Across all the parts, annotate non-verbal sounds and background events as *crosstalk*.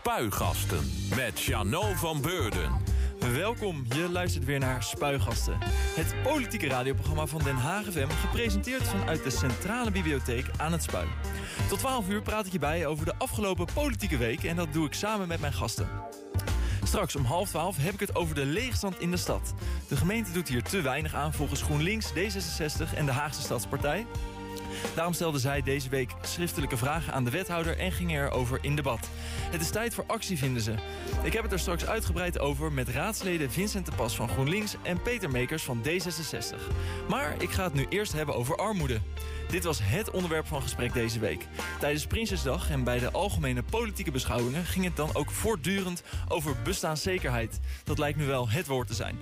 Spuigasten met Jano van Beurden. Welkom, je luistert weer naar Spuigasten. Het politieke radioprogramma van Den Haag FM... gepresenteerd vanuit de Centrale Bibliotheek aan het Spui. Tot 12 uur praat ik je bij over de afgelopen politieke week... en dat doe ik samen met mijn gasten. Straks om half twaalf heb ik het over de leegstand in de stad. De gemeente doet hier te weinig aan volgens GroenLinks, D66 en de Haagse Stadspartij. Daarom stelde zij deze week schriftelijke vragen aan de wethouder en gingen erover in debat. Het is tijd voor actie, vinden ze. Ik heb het er straks uitgebreid over met raadsleden Vincent de Pas van GroenLinks en Peter Mekers van D66. Maar ik ga het nu eerst hebben over armoede. Dit was het onderwerp van gesprek deze week. Tijdens Prinsjesdag en bij de algemene politieke beschouwingen ging het dan ook voortdurend over bestaanszekerheid. Dat lijkt nu wel het woord te zijn.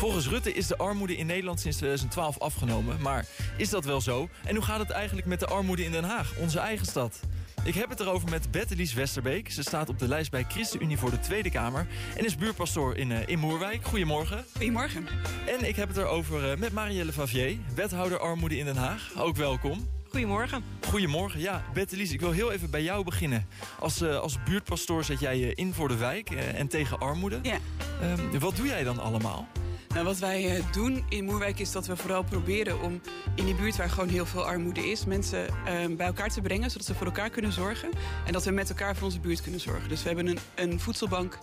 Volgens Rutte is de armoede in Nederland sinds 2012 afgenomen. Maar is dat wel zo? En hoe gaat het eigenlijk met de armoede in Den Haag, onze eigen stad? Ik heb het erover met Bettelies Westerbeek. Ze staat op de lijst bij ChristenUnie voor de Tweede Kamer... en is buurpastoor in, uh, in Moerwijk. Goedemorgen. Goedemorgen. En ik heb het erover uh, met Marielle Favier, wethouder armoede in Den Haag. Ook welkom. Goedemorgen. Goedemorgen. Ja, Bettelies, ik wil heel even bij jou beginnen. Als, uh, als buurtpastoor zet jij je in voor de wijk en tegen armoede. Ja. Ehm, wat doe jij dan allemaal? Nou, wat wij uh, doen in Moerwijk is dat we vooral proberen om in die buurt waar gewoon heel veel armoede is, mensen uh, bij elkaar te brengen, zodat ze voor elkaar kunnen zorgen. En dat we met elkaar voor onze buurt kunnen zorgen. Dus we hebben een, een voedselbank,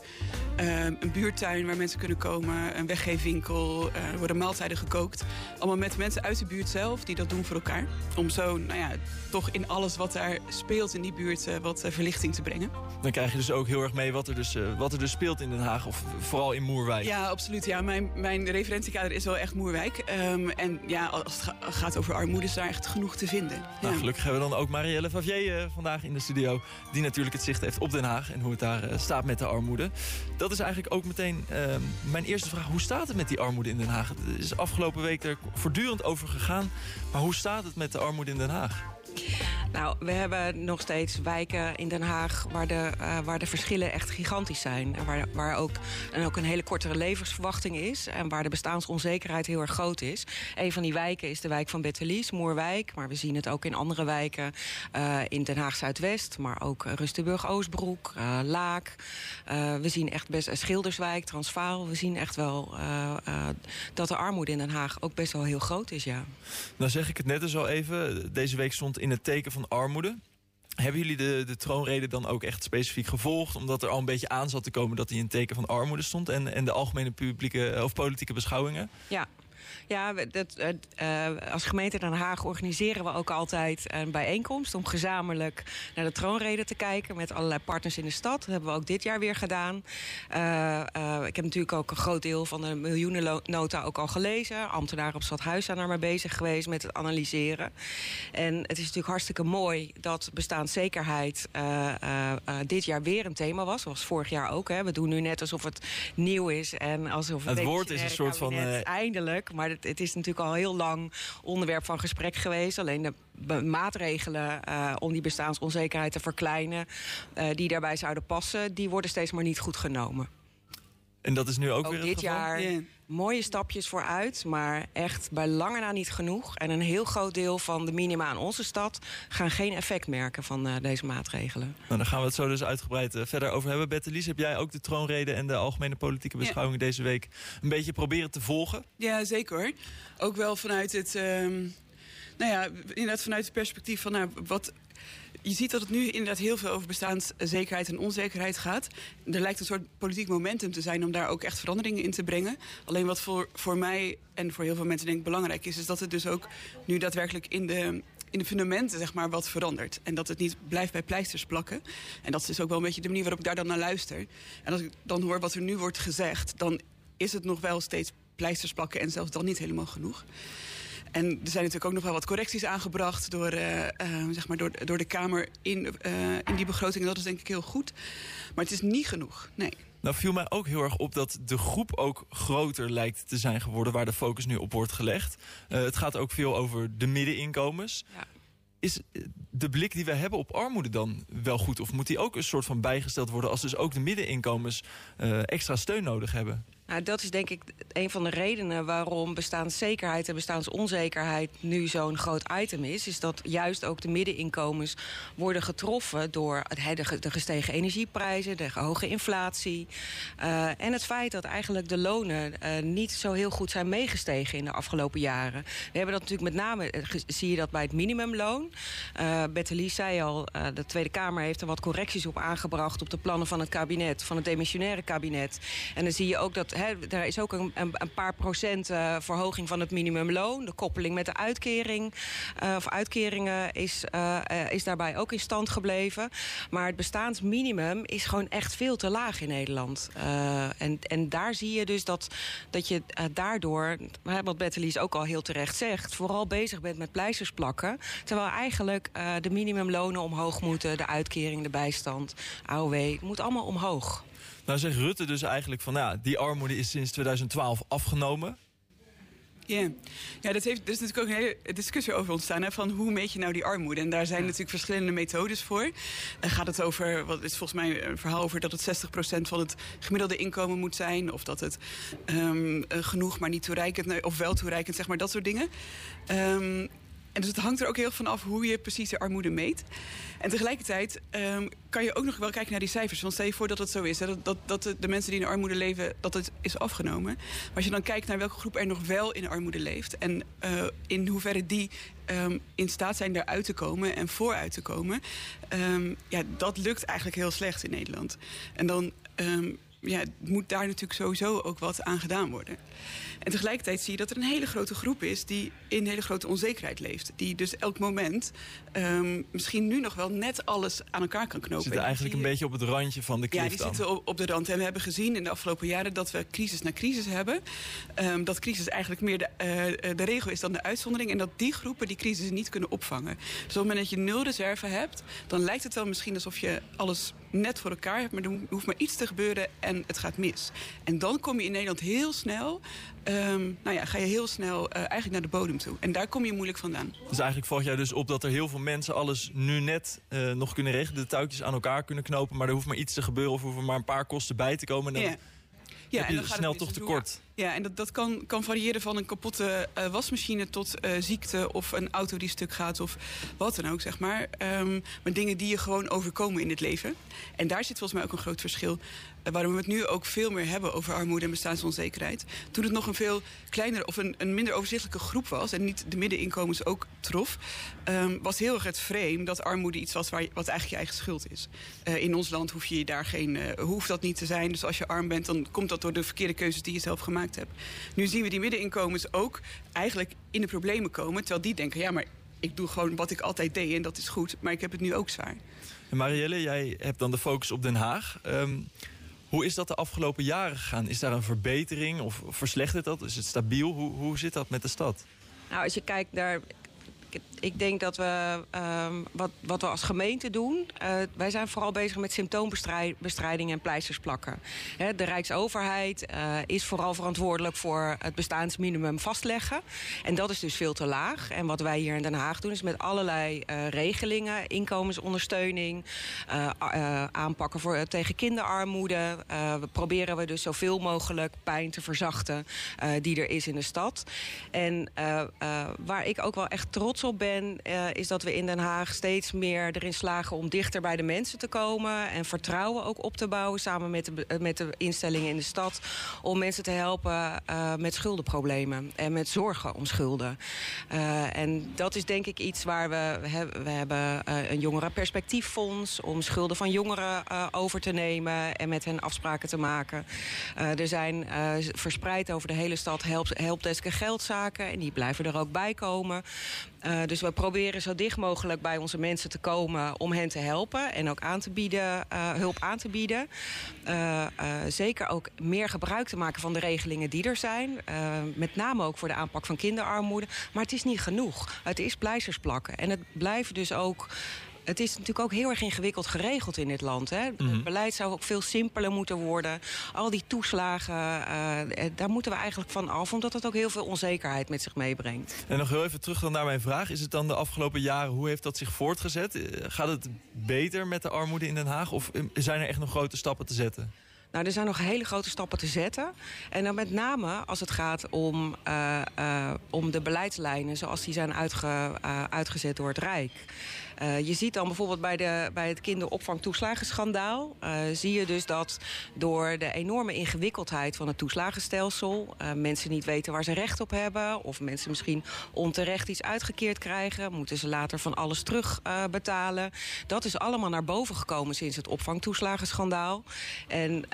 uh, een buurtuin waar mensen kunnen komen, een weggeefwinkel, er worden maaltijden gekookt. Allemaal met mensen uit de buurt zelf die dat doen voor elkaar. Om zo, nou ja, toch in alles wat daar speelt in die buurt wat verlichting te brengen. Dan krijg je dus ook heel erg mee wat er dus, wat er dus speelt in Den Haag, of vooral in Moerwijk. Ja, absoluut. Ja, mijn, mijn referentiekader is wel echt Moerwijk. Um, en ja, als het gaat over armoede is daar echt genoeg te vinden. Nou, ja. Gelukkig hebben we dan ook Marielle Favier uh, vandaag in de studio. Die natuurlijk het zicht heeft op Den Haag en hoe het daar uh, staat met de armoede. Dat is eigenlijk ook meteen uh, mijn eerste vraag. Hoe staat het met die armoede in Den Haag? Het is afgelopen week er voortdurend over gegaan. Maar hoe staat het met de armoede in Den Haag? Nou, we hebben nog steeds wijken in Den Haag waar de, uh, waar de verschillen echt gigantisch zijn. En waar, waar ook, en ook een hele kortere levensverwachting is. En waar de bestaansonzekerheid heel erg groot is. Een van die wijken is de wijk van Bettelies, Moerwijk. Maar we zien het ook in andere wijken. Uh, in Den Haag Zuidwest, maar ook Rustenburg Oostbroek, uh, Laak. we zien echt best Schilderswijk, Transvaal. We zien echt wel dat de armoede in Den Haag ook best wel heel groot is, ja. Nou zeg ik het net eens al even. Deze week stond in het teken van armoede. Hebben jullie de, de troonrede dan ook echt specifiek gevolgd? Omdat er al een beetje aan zat te komen dat hij in teken van armoede stond. En, en de algemene publieke of politieke beschouwingen? Ja, ja, dat, uh, als gemeente Den Haag organiseren we ook altijd een bijeenkomst... om gezamenlijk naar de troonrede te kijken met allerlei partners in de stad. Dat hebben we ook dit jaar weer gedaan. Uh, uh, ik heb natuurlijk ook een groot deel van de miljoenennota ook al gelezen. Ambtenaren op Stadhuis zijn daar maar bezig geweest met het analyseren. En het is natuurlijk hartstikke mooi dat bestaanszekerheid dit jaar weer een thema was. Zoals vorig jaar ook. Hè. We doen nu net alsof het nieuw is. En alsof het, het woord is een soort van... Eindelijk, maar het, het, is natuurlijk al heel lang onderwerp van gesprek geweest. Alleen de maatregelen uh, om die bestaansonzekerheid te verkleinen... Uh, die daarbij zouden passen, die worden steeds maar niet goed genomen. En dat is nu ook, ook weer dit het geval? jaar yeah. Mooie stapjes vooruit, maar echt bij lange na niet genoeg. En een heel groot deel van de minima aan onze stad gaan geen effect merken van uh, deze maatregelen. Nou, daar gaan we het zo dus uitgebreid uh, verder over hebben. Bettelies, heb jij ook de troonrede en de algemene politieke beschouwingen yeah. deze week een beetje proberen te volgen? Ja, zeker. Ook wel vanuit het, um, nou ja, inderdaad vanuit het perspectief van nou, wat je ziet dat het nu inderdaad heel veel over bestaanszekerheid en onzekerheid gaat. Er lijkt een soort politiek momentum te zijn om daar ook echt veranderingen in te brengen. Alleen wat voor, voor mij en voor heel veel mensen denk ik belangrijk is... is dat het dus ook nu daadwerkelijk in de, in de fundamenten zeg maar, wat verandert. En dat het niet blijft bij pleisters plakken. En dat is dus ook wel een beetje de manier waarop ik daar dan naar luister. En als ik dan hoor wat er nu wordt gezegd... dan is het nog wel steeds pleisters plakken en zelfs dan niet helemaal genoeg. En er zijn natuurlijk ook nog wel wat correcties aangebracht door, uh, uh, zeg maar door, door de Kamer in, uh, in die begroting. En dat is denk ik heel goed. Maar het is niet genoeg, nee. Nou viel mij ook heel erg op dat de groep ook groter lijkt te zijn geworden... waar de focus nu op wordt gelegd. het gaat ook veel over de middeninkomens. Ja. Is de blik die wij hebben op armoede dan wel goed? Of moet die ook een soort van bijgesteld worden... als dus ook de middeninkomens extra steun nodig hebben? Nou, dat is denk ik een van de redenen waarom bestaanszekerheid en bestaansonzekerheid nu zo'n groot item is. Is dat juist ook de middeninkomens worden getroffen door de gestegen energieprijzen, de hoge inflatie. Uh, en het feit dat eigenlijk de lonen uh, niet zo heel goed zijn meegestegen in de afgelopen jaren. We hebben dat natuurlijk met name, uh, zie je dat bij het minimumloon. Uh, zei al, de Tweede Kamer heeft er wat correcties op aangebracht op de plannen van het kabinet, van het demissionaire kabinet. En dan zie je ook dat he, er is ook een, een, paar procent uh, verhoging van het minimumloon. De koppeling met de uitkering uh, of uitkeringen is, uh, is daarbij ook in stand gebleven. Maar het bestaansminimum is gewoon echt veel te laag in Nederland. en, en daar zie je dus dat, dat je daardoor, wat Bettelies ook al heel terecht zegt... vooral bezig bent met pleisters plakken. Terwijl eigenlijk de minimumlonen omhoog moeten, de uitkering, de bijstand, AOW... moet allemaal omhoog. Nou zegt Rutte dus eigenlijk van, nou, die armoede is sinds 2012 afgenomen. Ja, ja dat heeft, er is natuurlijk ook een hele discussie over ontstaan. Hè, van hoe meet je nou die armoede? En daar zijn natuurlijk verschillende methodes voor. Uh, gaat het over, wat is volgens mij een verhaal over dat het 60% van het gemiddelde inkomen moet zijn. Of dat het um, genoeg, maar niet toereikend, of wel toereikend, zeg maar, dat soort dingen. Um, en dus het hangt er ook heel van af hoe je precies de armoede meet. En tegelijkertijd um, kan je ook nog wel kijken naar die cijfers. Want stel je voor dat het zo is, hè, dat, dat, dat de mensen die in armoede leven, dat het is afgenomen. Maar als je dan kijkt naar welke groep er nog wel in armoede leeft... en uh, in hoeverre die um, in staat zijn eruit te komen en vooruit te komen... Um, ja, dat lukt eigenlijk heel slecht in Nederland. En dan ja, moet daar natuurlijk sowieso ook wat aan gedaan worden. En tegelijkertijd zie je dat er een hele grote groep is die in hele grote onzekerheid leeft. Die dus elk moment um, misschien nu nog wel net alles aan elkaar kan knopen. Zitten eigenlijk een beetje op het randje van de klif Ja, die dan. zitten op, op, de rand. En we hebben gezien in de afgelopen jaren dat we crisis na crisis hebben. Um, dat crisis eigenlijk meer de, uh, de regel is dan de uitzondering. En dat die groepen die crisis niet kunnen opvangen. Dus op het moment dat je nul reserve hebt, dan lijkt het wel misschien alsof je alles net voor elkaar hebt. Maar er hoeft maar iets te gebeuren en het gaat mis. En dan kom je in Nederland heel snel um, nou ja, ga je heel snel uh, eigenlijk naar de bodem toe. En daar kom je moeilijk vandaan. Dus eigenlijk volg jij dus op dat er heel veel mensen alles nu net uh, nog kunnen regelen. De touwtjes aan elkaar kunnen knopen. Maar er hoeft maar iets te gebeuren of hoeven maar een paar kosten bij te komen. En dan ja. Ja, heb je en dan snel toch tekort. Ja, en dat, dat kan, kan variëren van een kapotte uh, wasmachine tot uh, ziekte of een auto die stuk gaat of wat dan ook, zeg maar. Um, maar dingen die je gewoon overkomen in het leven. En daar zit volgens mij ook een groot verschil. Waarom we het nu ook veel meer hebben over armoede en bestaansonzekerheid. Toen het nog een veel kleinere of een, een minder overzichtelijke groep was en niet de middeninkomens ook trof, um, was heel erg het frame dat armoede iets was waar wat eigenlijk je eigen schuld is. in ons land hoef je daar geen, hoeft dat niet te zijn. Dus als je arm bent, dan komt dat door de verkeerde keuzes die je zelf gemaakt hebt. Nu zien we die middeninkomens ook eigenlijk in de problemen komen. Terwijl die denken, ja, maar ik doe gewoon wat ik altijd deed en dat is goed. Maar ik heb het nu ook zwaar. En Marielle, jij hebt dan de focus op Den Haag. Um, hoe is dat de afgelopen jaren gegaan? Is daar een verbetering of verslechtert dat? Is het stabiel? Hoe, hoe zit dat met de stad? Nou, als je kijkt naar ik denk dat we, um, wat, wat we als gemeente doen... Uh, wij zijn vooral bezig met symptoombestrijding en pleisters plakken. De Rijksoverheid uh, is vooral verantwoordelijk voor het bestaansminimum vastleggen. En dat is dus veel te laag. En wat wij hier in Den Haag doen is met allerlei uh, regelingen... inkomensondersteuning, aanpakken voor, tegen kinderarmoede... we proberen we dus zoveel mogelijk pijn te verzachten die er is in de stad. En waar ik ook wel echt trots op ben, uh, is dat we in Den Haag steeds meer erin slagen om dichter bij de mensen te komen. En vertrouwen ook op te bouwen samen met de, met de instellingen in de stad. Om mensen te helpen uh, met schuldenproblemen en met zorgen om schulden. En dat is denk ik iets waar we, we, hebben, we hebben een jongerenperspectieffonds om schulden van jongeren over te nemen en met hen afspraken te maken. er zijn verspreid over de hele stad help, helpdesk en geldzaken en die blijven er ook bij komen. Uh, dus we proberen zo dicht mogelijk bij onze mensen te komen om hen te helpen en ook aan te bieden, uh, hulp aan te bieden. Uh, zeker ook meer gebruik te maken van de regelingen die er zijn. met name ook voor de aanpak van kinderarmoede. Maar het is niet genoeg. Het is pleisters plakken. En het blijven dus ook het is natuurlijk ook heel erg ingewikkeld geregeld in dit land. Hè? Mm -hmm. Het beleid zou ook veel simpeler moeten worden. Al die toeslagen, uh, daar moeten we eigenlijk van af... omdat het ook heel veel onzekerheid met zich meebrengt. En nog heel even terug dan naar mijn vraag. Is het dan de afgelopen jaren, hoe heeft dat zich voortgezet? Gaat het beter met de armoede in Den Haag? Of zijn er echt nog grote stappen te zetten? Nou, er zijn nog hele grote stappen te zetten. En dan met name als het gaat om, uh, uh, om de beleidslijnen zoals die zijn uitge, uh, uitgezet door het Rijk. Je ziet dan bijvoorbeeld bij, de, bij het kinderopvangtoeslagenschandaal... zie je dus dat door de enorme ingewikkeldheid van het toeslagenstelsel... mensen niet weten waar ze recht op hebben... of mensen misschien onterecht iets uitgekeerd krijgen... moeten ze later van alles terugbetalen. dat is allemaal naar boven gekomen sinds het opvangtoeslagenschandaal. En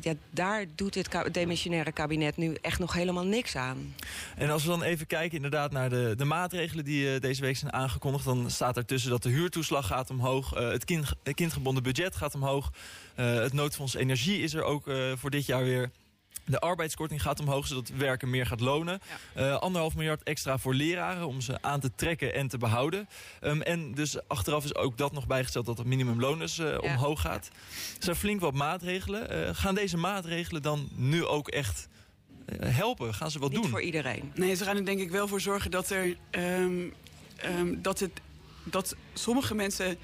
ja, daar doet dit demissionaire kabinet nu echt nog helemaal niks aan. En als we dan even kijken inderdaad naar de, de maatregelen die deze week zijn aangekondigd... dan staat er tussen dat de huurtoeslag gaat omhoog, uh, het, kind, het kindgebonden budget gaat omhoog... het noodfonds energie is er ook voor dit jaar weer... De arbeidskorting gaat omhoog, zodat werken meer gaat lonen. Ja. Uh, anderhalf miljard extra voor leraren om ze aan te trekken en te behouden. Um, en dus achteraf is ook dat nog bijgesteld dat het minimumloon dus uh, ja. omhoog gaat. Er zijn flink wat maatregelen. Uh, gaan deze maatregelen dan nu ook echt helpen? Gaan ze wat Niet doen? voor iedereen. Nee, ze gaan er denk ik wel voor zorgen dat er... Um, um, dat het dat sommige mensen...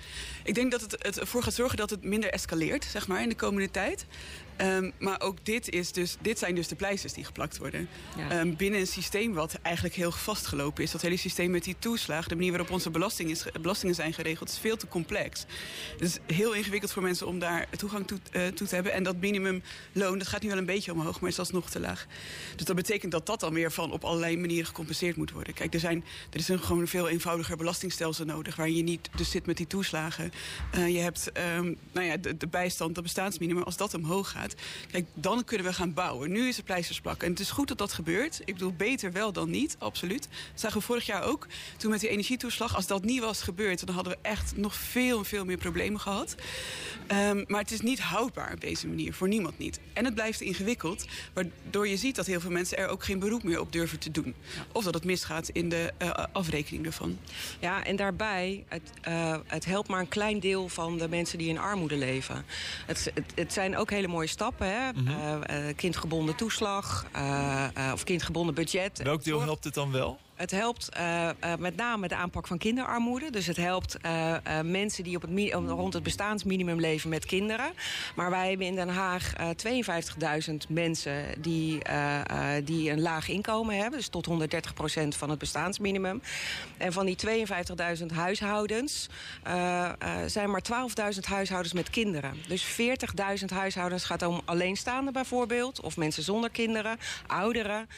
Ik denk dat het, ervoor gaat zorgen dat het minder escaleert, zeg maar, in de komende tijd. Um, maar ook dit, is dus, dit zijn dus de pleisters die geplakt worden. Ja. Um, binnen een systeem wat eigenlijk heel vastgelopen is. Dat hele systeem met die toeslagen, de manier waarop onze belasting is, belastingen zijn geregeld, is veel te complex. Het is heel ingewikkeld voor mensen om daar toegang toe, uh, toe te hebben. En dat minimumloon, dat gaat nu wel een beetje omhoog, maar is alsnog te laag. Dus dat betekent dat dat dan weer van op allerlei manieren gecompenseerd moet worden. Kijk, er, zijn, er is een gewoon veel eenvoudiger belastingstelsel nodig, waar je niet dus zit met die toeslagen. Uh, je hebt um, nou ja, de, de bijstand, dat bestaansminimum, als dat omhoog gaat. Kijk, dan kunnen we gaan bouwen. Nu is er pleisters plakken. En het is goed dat dat gebeurt. Ik bedoel, beter wel dan niet, absoluut. Dat zagen we vorig jaar ook. Toen met die energietoeslag, als dat niet was gebeurd... dan hadden we echt nog veel, veel meer problemen gehad. Um, maar het is niet houdbaar op deze manier, voor niemand niet. En het blijft ingewikkeld, waardoor je ziet dat heel veel mensen... er ook geen beroep meer op durven te doen. Of dat het misgaat in de uh, afrekening ervan. Ja, en daarbij, het, uh, het helpt maar een klein deel van de mensen die in armoede leven. Het, het, het zijn ook hele mooie stappen. Hè? Mm -hmm. uh, kindgebonden toeslag uh, of kindgebonden budget. Welk deel helpt het dan wel? Het helpt uh, uh, met name de aanpak van kinderarmoede. Dus het helpt uh, mensen die op het, rond het bestaansminimum leven met kinderen. Maar wij hebben in Den Haag 52.000 mensen die, die een laag inkomen hebben. Dus tot 130% van het bestaansminimum. En van die 52.000 huishoudens zijn maar 12.000 huishoudens met kinderen. Dus 40.000 huishoudens gaat om alleenstaanden bijvoorbeeld. Of mensen zonder kinderen, ouderen.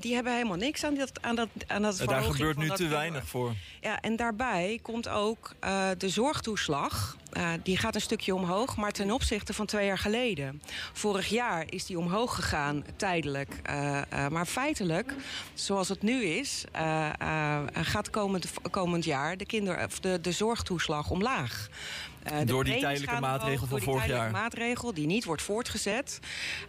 Die hebben helemaal niks aan dat, aan dat en dat daar gebeurt nu te weinig voor. Ja, en daarbij komt ook uh, de zorgtoeslag. Uh, die gaat een stukje omhoog, maar ten opzichte van twee jaar geleden. Vorig jaar is die omhoog gegaan, tijdelijk. Maar feitelijk, zoals het nu is, gaat komend, komend jaar de, kinder, de, de zorgtoeslag omlaag. Uh, door die tijdelijke maatregel van vorig jaar. Die maatregel die niet wordt voortgezet.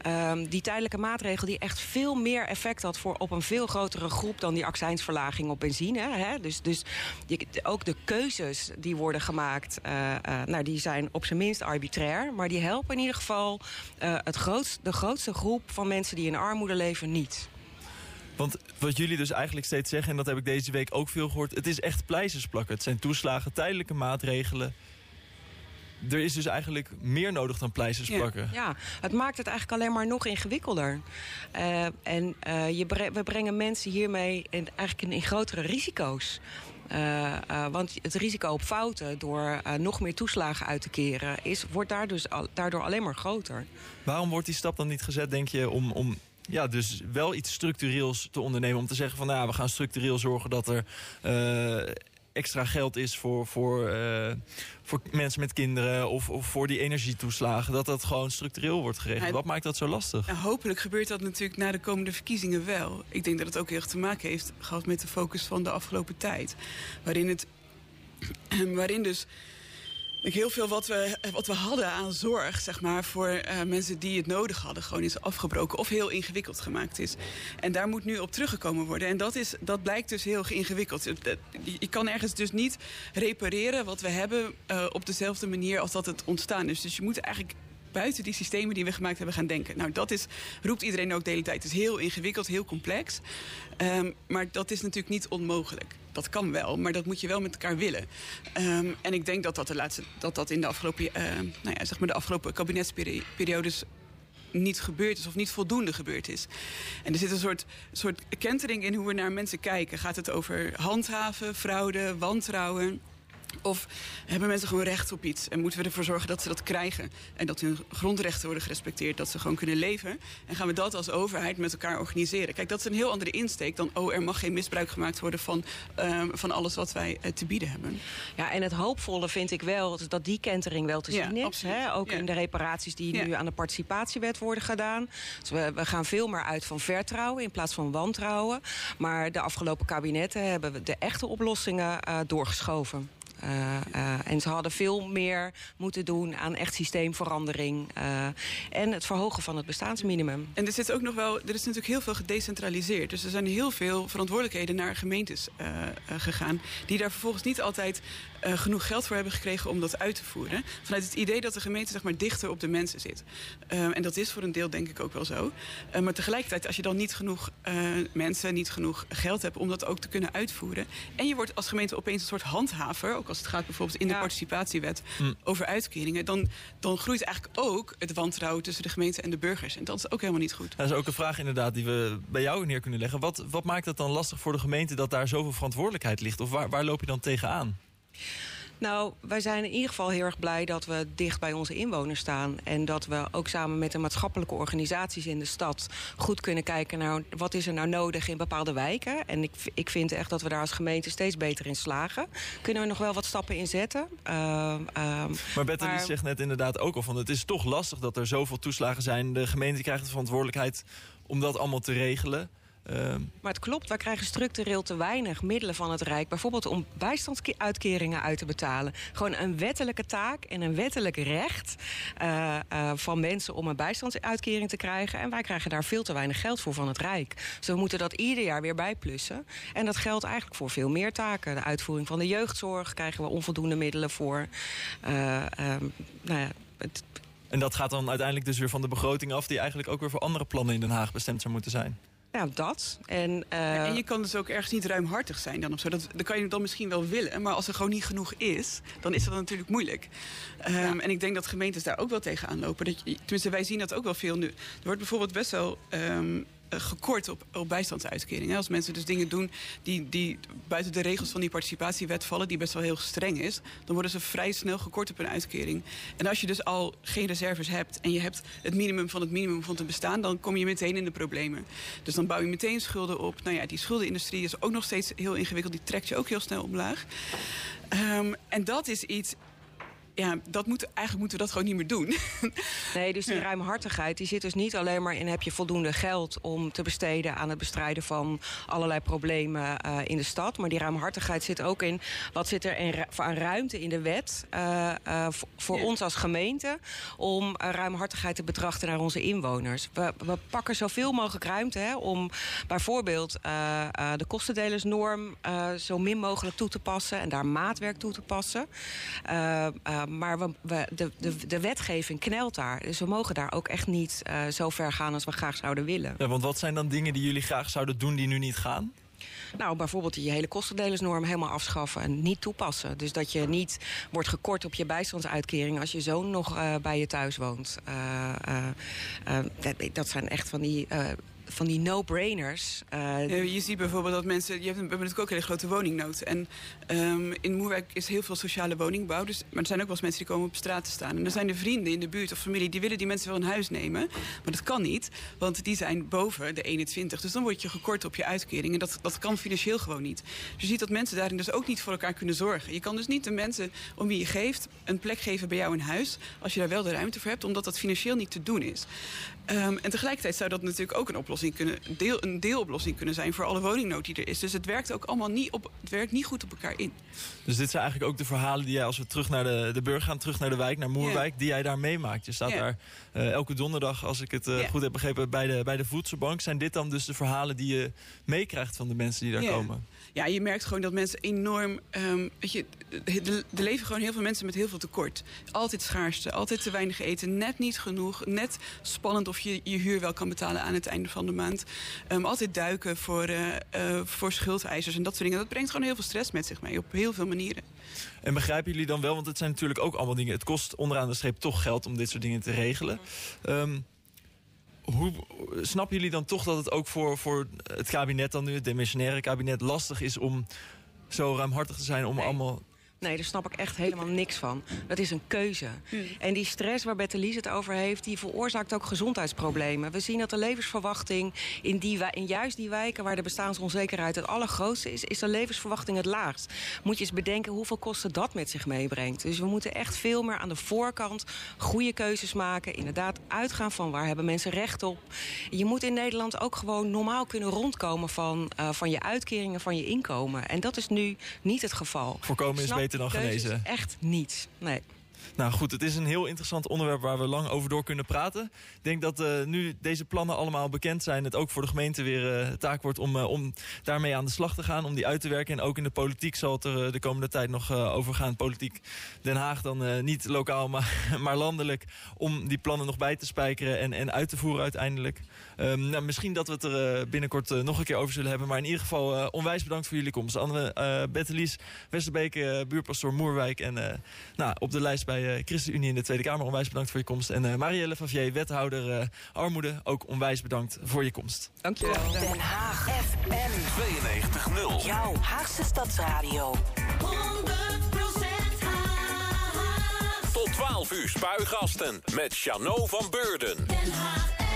Um, die tijdelijke maatregel die echt veel meer effect had voor op een veel grotere groep dan die accijnsverlaging op benzine. Hè? Dus, dus ook de keuzes die worden gemaakt, uh, uh, nou, die zijn op zijn minst arbitrair. Maar die helpen in ieder geval het grootst, de grootste groep van mensen die in armoede leven niet. Want wat jullie dus eigenlijk steeds zeggen, en dat heb ik deze week ook veel gehoord... het is echt pleisters plakken. Het zijn toeslagen, tijdelijke maatregelen er is dus eigenlijk meer nodig dan pleisters plakken. Ja, ja, het maakt het eigenlijk alleen maar nog ingewikkelder. Uh, en uh, je bre we brengen mensen hiermee in, eigenlijk in, in grotere risico's. Uh, uh, want het risico op fouten door uh, nog meer toeslagen uit te keren... Is, wordt daar dus al, daardoor alleen maar groter. Waarom wordt die stap dan niet gezet, denk je, om... om ja, dus wel iets structureels te ondernemen. Om te zeggen van, nou, we gaan structureel zorgen dat er extra geld is voor, voor, uh, voor mensen met kinderen of, of voor die energietoeslagen. Dat dat gewoon structureel wordt geregeld. Ja, Wat maakt dat zo lastig? Nou, hopelijk gebeurt dat natuurlijk na de komende verkiezingen wel. Ik denk dat het ook heel erg te maken heeft gehad met de focus van de afgelopen tijd. Waarin, het, *clears throat* waarin dus heel veel wat we, wat we hadden aan zorg, zeg maar, voor uh, mensen die het nodig hadden, gewoon is afgebroken of heel ingewikkeld gemaakt is. En daar moet nu op teruggekomen worden. En dat, is, dat blijkt dus heel ingewikkeld. Je kan ergens dus niet repareren wat we hebben uh, op dezelfde manier als dat het ontstaan is. Dus je moet eigenlijk buiten die systemen die we gemaakt hebben gaan denken. Nou, dat is, roept iedereen ook de hele tijd. Het is heel ingewikkeld, heel complex. Um, maar dat is natuurlijk niet onmogelijk. Dat kan wel, maar dat moet je wel met elkaar willen. Um, en ik denk dat dat, de laatste, dat, dat in de afgelopen, uh, nou ja, zeg maar de afgelopen kabinetsperiodes niet gebeurd is of niet voldoende gebeurd is. En er zit een soort, soort kentering in hoe we naar mensen kijken. Gaat het over handhaven, fraude, wantrouwen? Of hebben mensen gewoon recht op iets en moeten we ervoor zorgen dat ze dat krijgen en dat hun grondrechten worden gerespecteerd, dat ze gewoon kunnen leven? En gaan we dat als overheid met elkaar organiseren? Kijk, dat is een heel andere insteek dan oh, er mag geen misbruik gemaakt worden van, uh, van alles wat wij uh, te bieden hebben. Ja, en het hoopvolle vind ik wel dat die kentering wel te zien ja, is. Hè? Ook ja. in de reparaties die ja. nu aan de participatiewet worden gedaan. Dus we, we, gaan veel meer uit van vertrouwen in plaats van wantrouwen. Maar de afgelopen kabinetten hebben we de echte oplossingen uh, doorgeschoven. Uh, uh, en ze hadden veel meer moeten doen aan echt systeemverandering. Uh, en het verhogen van het bestaansminimum. En er zit ook nog wel, er is natuurlijk heel veel gedecentraliseerd. Dus er zijn heel veel verantwoordelijkheden naar gemeentes gegaan. Die daar vervolgens niet altijd genoeg geld voor hebben gekregen om dat uit te voeren. Vanuit het idee dat de gemeente zeg maar, dichter op de mensen zit. en dat is voor een deel denk ik ook wel zo. maar tegelijkertijd, als je dan niet genoeg mensen, niet genoeg geld hebt om dat ook te kunnen uitvoeren. En je wordt als gemeente opeens een soort handhaver. Ook als het gaat bijvoorbeeld in de ja. participatiewet mm. over uitkeringen, dan, dan groeit eigenlijk ook het wantrouwen tussen de gemeente en de burgers. En dat is ook helemaal niet goed. Dat is ook een vraag inderdaad die we bij jou neer kunnen leggen. Wat, wat maakt het dan lastig voor de gemeente dat daar zoveel verantwoordelijkheid ligt? Of waar, waar loop je dan tegenaan? Nou, wij zijn in ieder geval heel erg blij dat we dicht bij onze inwoners staan. En dat we ook samen met de maatschappelijke organisaties in de stad goed kunnen kijken naar wat is er nou nodig in bepaalde wijken. En ik, ik vind echt dat we daar als gemeente steeds beter in slagen. Kunnen we nog wel wat stappen in zetten. Uh, uh, maar maar... zegt net inderdaad ook al van het is toch lastig dat er zoveel toeslagen zijn. De gemeente krijgt de verantwoordelijkheid om dat allemaal te regelen. Uh... Maar het klopt, wij krijgen structureel te weinig middelen van het Rijk. Bijvoorbeeld om bijstandsuitkeringen uit te betalen. Gewoon een wettelijke taak en een wettelijk recht uh, uh, van mensen om een bijstandsuitkering te krijgen. En wij krijgen daar veel te weinig geld voor van het Rijk. Dus we moeten dat ieder jaar weer bijplussen. En dat geldt eigenlijk voor veel meer taken. De uitvoering van de jeugdzorg krijgen we onvoldoende middelen voor. Uh, nou ja, het... En dat gaat dan uiteindelijk dus weer van de begroting af... die eigenlijk ook weer voor andere plannen in Den Haag bestemd zou moeten zijn. Nou, dat. En, uh... ja, en je kan dus ook ergens niet ruimhartig zijn dan of zo. Dat, dat kan je dan misschien wel willen. Maar als er gewoon niet genoeg is, dan is dat natuurlijk moeilijk. Um, ja. En ik denk dat gemeentes daar ook wel tegenaan lopen. Dat je, tenminste, wij zien dat ook wel veel nu. Er wordt bijvoorbeeld best wel... Um, gekort op, op bijstandsuitkeringen. Als mensen dus dingen doen die, die buiten de regels van die participatiewet vallen... die best wel heel streng is... dan worden ze vrij snel gekort op hun uitkering. En als je dus al geen reserves hebt... en je hebt het minimum van het minimum van te bestaan... dan kom je meteen in de problemen. Dus dan bouw je meteen schulden op. Nou ja, die schuldenindustrie is ook nog steeds heel ingewikkeld. Die trekt je ook heel snel omlaag. Um, en dat is iets ja, dat moet, eigenlijk moeten we dat gewoon niet meer doen. *laughs* Nee, dus die ja. ruimhartigheid die zit dus niet alleen maar in... heb je voldoende geld om te besteden aan het bestrijden van allerlei problemen uh, in de stad. Maar die ruimhartigheid zit ook in wat zit er in, aan ruimte in de wet... Uh, uh, voor ja. ons als gemeente om ruimhartigheid te betrachten naar onze inwoners. We, we pakken zoveel mogelijk ruimte hè, om bijvoorbeeld de kostendelersnorm... zo min mogelijk toe te passen en daar maatwerk toe te passen maar we, we, de, de, de wetgeving knelt daar. Dus we mogen daar ook echt niet uh, zo ver gaan als we graag zouden willen. Ja, want wat zijn dan dingen die jullie graag zouden doen die nu niet gaan? Nou, bijvoorbeeld je hele kostendelersnorm helemaal afschaffen en niet toepassen. Dus dat je niet wordt gekort op je bijstandsuitkering als je zoon nog uh, bij je thuis woont. Uh, dat, dat, zijn echt van die van die no-brainers. Uh, ja, je ziet bijvoorbeeld dat mensen... Je hebt, we hebben natuurlijk ook een hele grote woningnood. En um, in Moerwijk is heel veel sociale woningbouw. Dus, maar er zijn ook wel eens mensen die komen op straat te staan. En er zijn de vrienden in de buurt of familie... die willen die mensen wel een huis nemen. Maar dat kan niet, want die zijn boven de 21. Dus dan word je gekort op je uitkering. En dat, dat kan financieel gewoon niet. Dus je ziet dat mensen daarin dus ook niet voor elkaar kunnen zorgen. Je kan dus niet de mensen om wie je geeft... een plek geven bij jou in huis... als je daar wel de ruimte voor hebt... omdat dat financieel niet te doen is. Um, en tegelijkertijd zou dat natuurlijk ook een oplossing kunnen, deel, een deeloplossing kunnen zijn voor alle woningnood die er is. Dus het werkt ook allemaal niet, op, het werkt niet goed op elkaar in. Dus dit zijn eigenlijk ook de verhalen die jij, als we terug naar de, de burger gaan, terug naar de wijk, naar Moerwijk, yeah. die jij daar meemaakt. Je staat yeah. daar uh, elke donderdag, als ik het uh, yeah. goed heb begrepen, bij de, bij de voedselbank. Zijn dit dan dus de verhalen die je meekrijgt van de mensen die daar komen? Ja, je merkt gewoon dat mensen enorm... Um, weet je, er leven gewoon heel veel mensen met heel veel tekort. Altijd schaarste, altijd te weinig eten, net niet genoeg. Net spannend of je je huur wel kan betalen aan het einde van de maand. Um, altijd duiken voor, uh, uh, voor schuldeisers en dat soort dingen. Dat brengt gewoon heel veel stress met zich mee, op heel veel manieren. En begrijpen jullie dan wel, want het zijn natuurlijk ook allemaal dingen... het kost onderaan de streep toch geld om dit soort dingen te regelen. Um, hoe snappen jullie dan toch dat het ook voor, voor het kabinet dan nu, het demissionaire kabinet, lastig is om zo ruimhartig te zijn om allemaal Nee, daar snap ik echt helemaal niks van. Dat is een keuze. En die stress waar Lies het over heeft... die veroorzaakt ook gezondheidsproblemen. We zien dat de levensverwachting in, die, in juist die wijken... waar de bestaansonzekerheid het allergrootste is... is de levensverwachting het laagst. Moet je eens bedenken hoeveel kosten dat met zich meebrengt. Dus we moeten echt veel meer aan de voorkant goede keuzes maken. Inderdaad uitgaan van waar hebben mensen recht op. Je moet in Nederland ook gewoon normaal kunnen rondkomen... van, uh, van je uitkeringen, van je inkomen. En dat is nu niet het geval. Voorkomen is beter dan genezen. Echt niet, nee. Nou goed, het is een heel interessant onderwerp waar we lang over door kunnen praten. Ik denk dat uh, nu deze plannen allemaal bekend zijn... het ook voor de gemeente weer uh, taak wordt om, uh, om daarmee aan de slag te gaan... om die uit te werken. En ook in de politiek zal het er de komende tijd nog over gaan. Politiek Den Haag dan niet lokaal, *laughs* maar, maar landelijk... om die plannen nog bij te spijkeren en, en uit te voeren uiteindelijk. Um, nou, misschien dat we het er binnenkort nog een keer over zullen hebben. Maar in ieder geval onwijs bedankt voor jullie komst. Anne, uh, Bettelies, Westerbeek, buurpastoor Moerwijk... en nou, op de lijst bij uh, ChristenUnie in de Tweede Kamer. Onwijs bedankt voor je komst. En uh, Marielle Favier, wethouder uh, armoede, ook onwijs bedankt voor je komst. Dankjewel. Den Haag FM 92.0. Jouw Haagse Stadsradio. 100% Haag. Tot 12 uur spuigasten met Chano van Beurden. Den Haag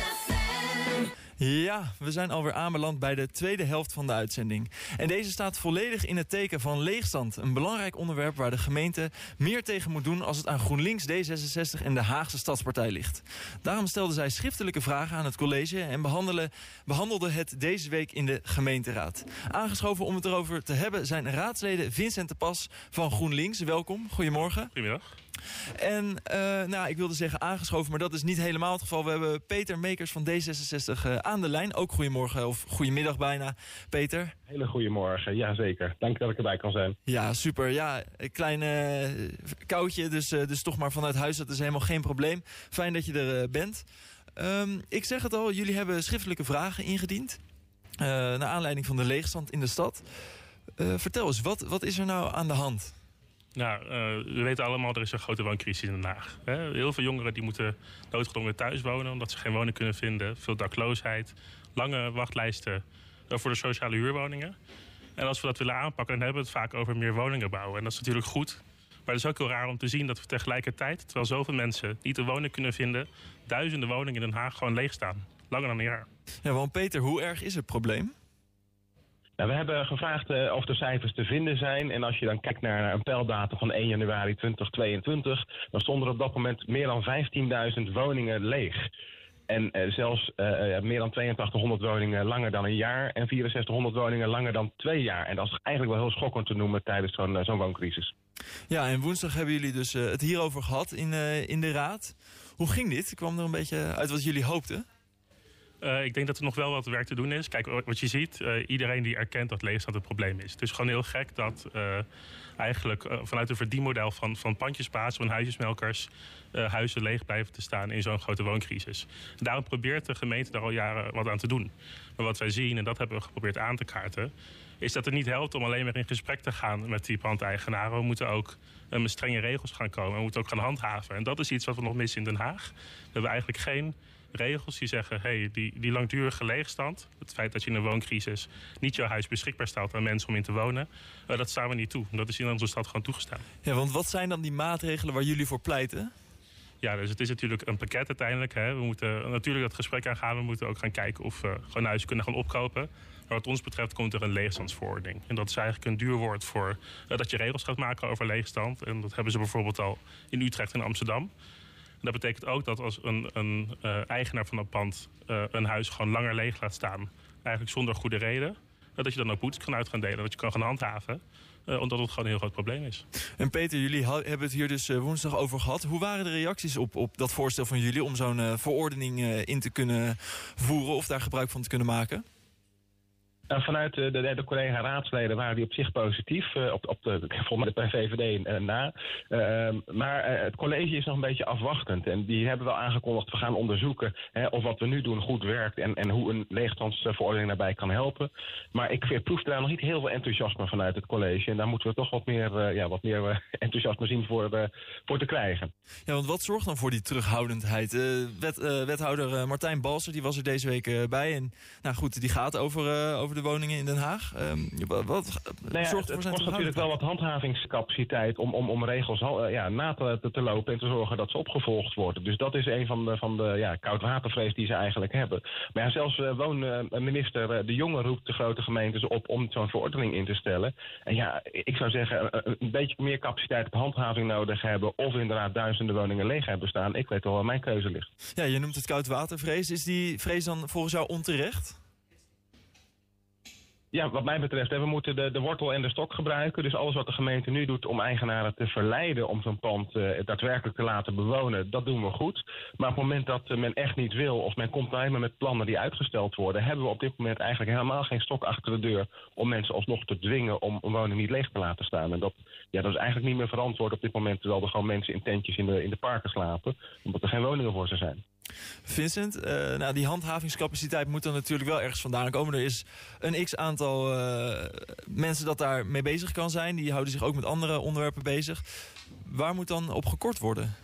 Bye. Ja, we zijn alweer aanbeland bij de tweede helft van de uitzending. En deze staat volledig in het teken van leegstand. Een belangrijk onderwerp waar de gemeente meer tegen moet doen... als het aan GroenLinks, D66 en de Haagse Stadspartij ligt. Daarom stelden zij schriftelijke vragen aan het college... en behandelde het deze week in de gemeenteraad. Aangeschoven om het erover te hebben zijn raadsleden Vincent de Pas van GroenLinks. Welkom, goedemorgen. Goedemiddag. En uh, nou, ik wilde zeggen aangeschoven, maar dat is niet helemaal het geval. We hebben Peter Mekers van D66 uh, aan de lijn. Ook goedemorgen of goedemiddag bijna, Peter. Hele goedemorgen, jazeker. Dank dat ik erbij kan zijn. Ja, super. Ja, een klein uh, koudje, dus, dus toch maar vanuit huis. Dat is helemaal geen probleem. Fijn dat je er bent. Um, ik zeg het al, jullie hebben schriftelijke vragen ingediend. naar aanleiding van de leegstand in de stad. vertel eens, wat, wat is er nou aan de hand? Nou, uh, we weten allemaal, er is een grote wooncrisis in Den Haag. Heel veel jongeren die moeten noodgedwongen thuis wonen... omdat ze geen woning kunnen vinden. Veel dakloosheid, lange wachtlijsten voor de sociale huurwoningen. En als we dat willen aanpakken, dan hebben we het vaak over meer woningen bouwen. En dat is natuurlijk goed. Maar het is ook heel raar om te zien dat we tegelijkertijd... terwijl zoveel mensen niet een woning kunnen vinden... duizenden woningen in Den Haag gewoon leeg staan. Langer dan een jaar. Ja, want Peter, hoe erg is het probleem? Nou, we hebben gevraagd uh, of de cijfers te vinden zijn. En als je dan kijkt naar een pijldatum van 1 januari 2022... dan stonden er op dat moment meer dan 15.000 woningen leeg. En uh, zelfs uh, meer dan 8200 woningen langer dan een jaar... en 6400 woningen langer dan twee jaar. En dat is eigenlijk wel heel schokkend te noemen tijdens zo'n zo'n wooncrisis. Ja, en woensdag hebben jullie dus het hierover gehad in, in de Raad. Hoe ging dit? Kwam er een beetje uit wat jullie hoopten? Uh, ik denk dat er nog wel wat werk te doen is. Kijk, wat je ziet, uh, iedereen die erkent dat leegstand het probleem is. Het is gewoon heel gek dat uh, eigenlijk vanuit een verdienmodel van, van pandjesbaas, van huisjesmelkers, huizen leeg blijven te staan in zo'n grote wooncrisis. Daarom probeert de gemeente daar al jaren wat aan te doen. Maar wat wij zien, en dat hebben we geprobeerd aan te kaarten, is dat het niet helpt om alleen maar in gesprek te gaan met die pandeigenaren. We moeten ook met strenge regels gaan komen. We moeten ook gaan handhaven. En dat is iets wat we nog missen in Den Haag. We hebben eigenlijk geen regels die zeggen... hey, die, die langdurige leegstand, het feit dat je in een wooncrisis... niet jouw huis beschikbaar stelt aan mensen om in te wonen... Uh, dat staan we niet toe. Dat is in onze stad gewoon toegestaan. Ja, want wat zijn dan die maatregelen waar jullie voor pleiten? Ja, dus het is natuurlijk een pakket uiteindelijk. Hè. We moeten natuurlijk dat gesprek aangaan. We moeten ook gaan kijken of we gewoon huizen kunnen gaan opkopen. Maar wat ons betreft komt er een leegstandsverordening. En dat is eigenlijk een duur woord voor uh, dat je regels gaat maken over leegstand. En dat hebben ze bijvoorbeeld al in Utrecht en Amsterdam dat betekent ook dat als een, een uh, eigenaar van een pand uh, een huis gewoon langer leeg laat staan, eigenlijk zonder goede reden, dat je dan ook boetes kan uit gaan delen, dat je kan gaan handhaven. Omdat het gewoon een heel groot probleem is. En Peter, jullie hebben het hier dus woensdag over gehad. Hoe waren de reacties op, op dat voorstel van jullie om zo'n verordening in te kunnen voeren of daar gebruik van te kunnen maken? Nou, vanuit de, de, de collega-raadsleden waren die op zich positief. Uh, op, op de, bij VVD na. Uh, maar het college is nog een beetje afwachtend. En die hebben wel aangekondigd, we gaan onderzoeken hè, of wat we nu doen goed werkt. En, en hoe een leegstandsverordening daarbij kan helpen. Maar ik proef daar nog niet heel veel enthousiasme vanuit het college. En daar moeten we toch wat meer, ja, wat meer *laughs* enthousiasme zien voor, voor te krijgen. Ja, want wat zorgt dan voor die terughoudendheid? Wet, wethouder Martijn Balser die was er deze week bij. En nou goed, die gaat over, over de woningen in Den Haag. Um, wat, nou ja, het, het kost natuurlijk wel wat handhavingscapaciteit om, om, om regels uh, ja, na te, te, lopen en te zorgen dat ze opgevolgd worden. Dus dat is een van de, van de ja, koudwatervrees die ze eigenlijk hebben. Maar ja, zelfs uh, woonminister uh, De Jonge roept de grote gemeentes op om zo'n verordening in te stellen. En ja, ik zou zeggen, een beetje meer capaciteit op handhaving nodig hebben of inderdaad duizenden woningen leeg hebben staan. Ik weet wel waar mijn keuze ligt. Ja, je noemt het koudwatervrees. Is die vrees dan volgens jou onterecht? Ja, wat mij betreft, we moeten de, de wortel en de stok gebruiken. Dus alles wat de gemeente nu doet om eigenaren te verleiden om zo'n pand uh, daadwerkelijk te laten bewonen, dat doen we goed. Maar op het moment dat men echt niet wil of men komt alleen maar met plannen die uitgesteld worden, hebben we op dit moment eigenlijk helemaal geen stok achter de deur om mensen alsnog te dwingen om een woning niet leeg te laten staan. En dat, ja, dat is eigenlijk niet meer verantwoord op dit moment, terwijl er gewoon mensen in tentjes in de, in de parken slapen, omdat er geen woningen voor ze zijn. Vincent, uh, nou, die handhavingscapaciteit moet er natuurlijk wel ergens vandaan komen. Er is een x-aantal uh, mensen dat daar mee bezig kan zijn. Die houden zich ook met andere onderwerpen bezig. Waar moet dan op gekort worden?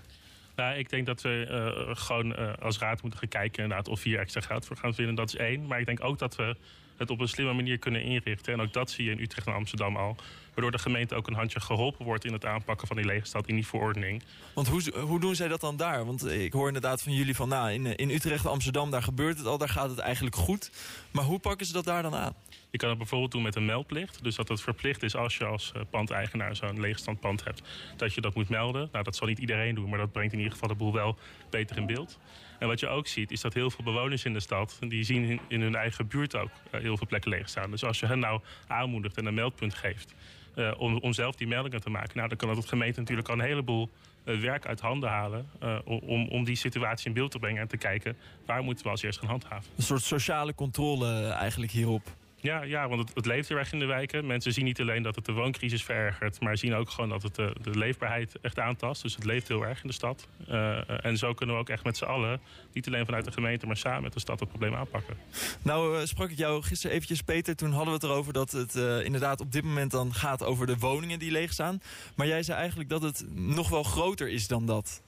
Nou, ik denk dat we uh, gewoon als raad moeten gaan kijken of hier extra geld voor gaan vinden. Dat is één. Maar ik denk ook dat we het op een slimme manier kunnen inrichten. En ook dat zie je in Utrecht en Amsterdam al. Waardoor de gemeente ook een handje geholpen wordt in het aanpakken van die leegstand in die verordening. Want hoe, hoe doen zij dat dan daar? Want ik hoor inderdaad van jullie van nou, in, in Utrecht en Amsterdam, daar gebeurt het al, daar gaat het eigenlijk goed. Maar hoe pakken ze dat daar dan aan? Je kan het bijvoorbeeld doen met een meldplicht. Dus dat het verplicht is als je als eh, pandeigenaar zo'n leegstandpand hebt, dat je dat moet melden. Nou, dat zal niet iedereen doen, maar dat brengt in ieder geval de boel wel beter in beeld. En wat je ook ziet, is dat heel veel bewoners in de stad... die zien in hun eigen buurt ook eh, heel veel plekken leeg staan. Dus als je hen nou aanmoedigt en een meldpunt geeft... Uh, om, zelf die meldingen te maken... Nou, dan kan dat het gemeente natuurlijk al een heleboel uh, werk uit handen halen... Om, om die situatie in beeld te brengen en te kijken... waar moeten we als eerst gaan handhaven. Een soort sociale controle eigenlijk hierop. Ja, ja want het, het, leeft heel erg in de wijken. Mensen zien niet alleen dat het de wooncrisis verergert... maar zien ook gewoon dat het de, leefbaarheid echt aantast. Dus het leeft heel erg in de stad. Uh, en zo kunnen we ook echt met z'n allen... niet alleen vanuit de gemeente, maar samen met de stad het probleem aanpakken. Nou uh, sprak ik jou gisteren eventjes, Peter. Toen hadden we het erover dat het uh, inderdaad op dit moment dan gaat over de woningen die leeg staan. Maar jij zei eigenlijk dat het nog wel groter is dan dat.